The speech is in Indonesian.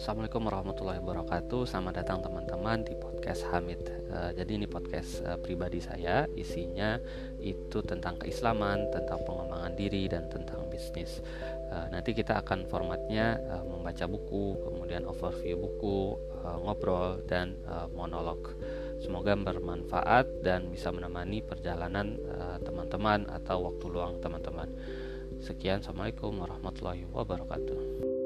Assalamualaikum warahmatullahi wabarakatuh. Selamat datang teman-teman di podcast Hamid. Uh, jadi ini podcast uh, pribadi saya, isinya itu tentang keislaman, tentang pengembangan diri dan tentang bisnis. Uh, nanti kita akan formatnya uh, membaca buku, kemudian overview buku, uh, ngobrol dan uh, monolog. Semoga bermanfaat dan bisa menemani perjalanan teman-teman atau waktu luang teman-teman. Sekian, assalamualaikum warahmatullahi wabarakatuh.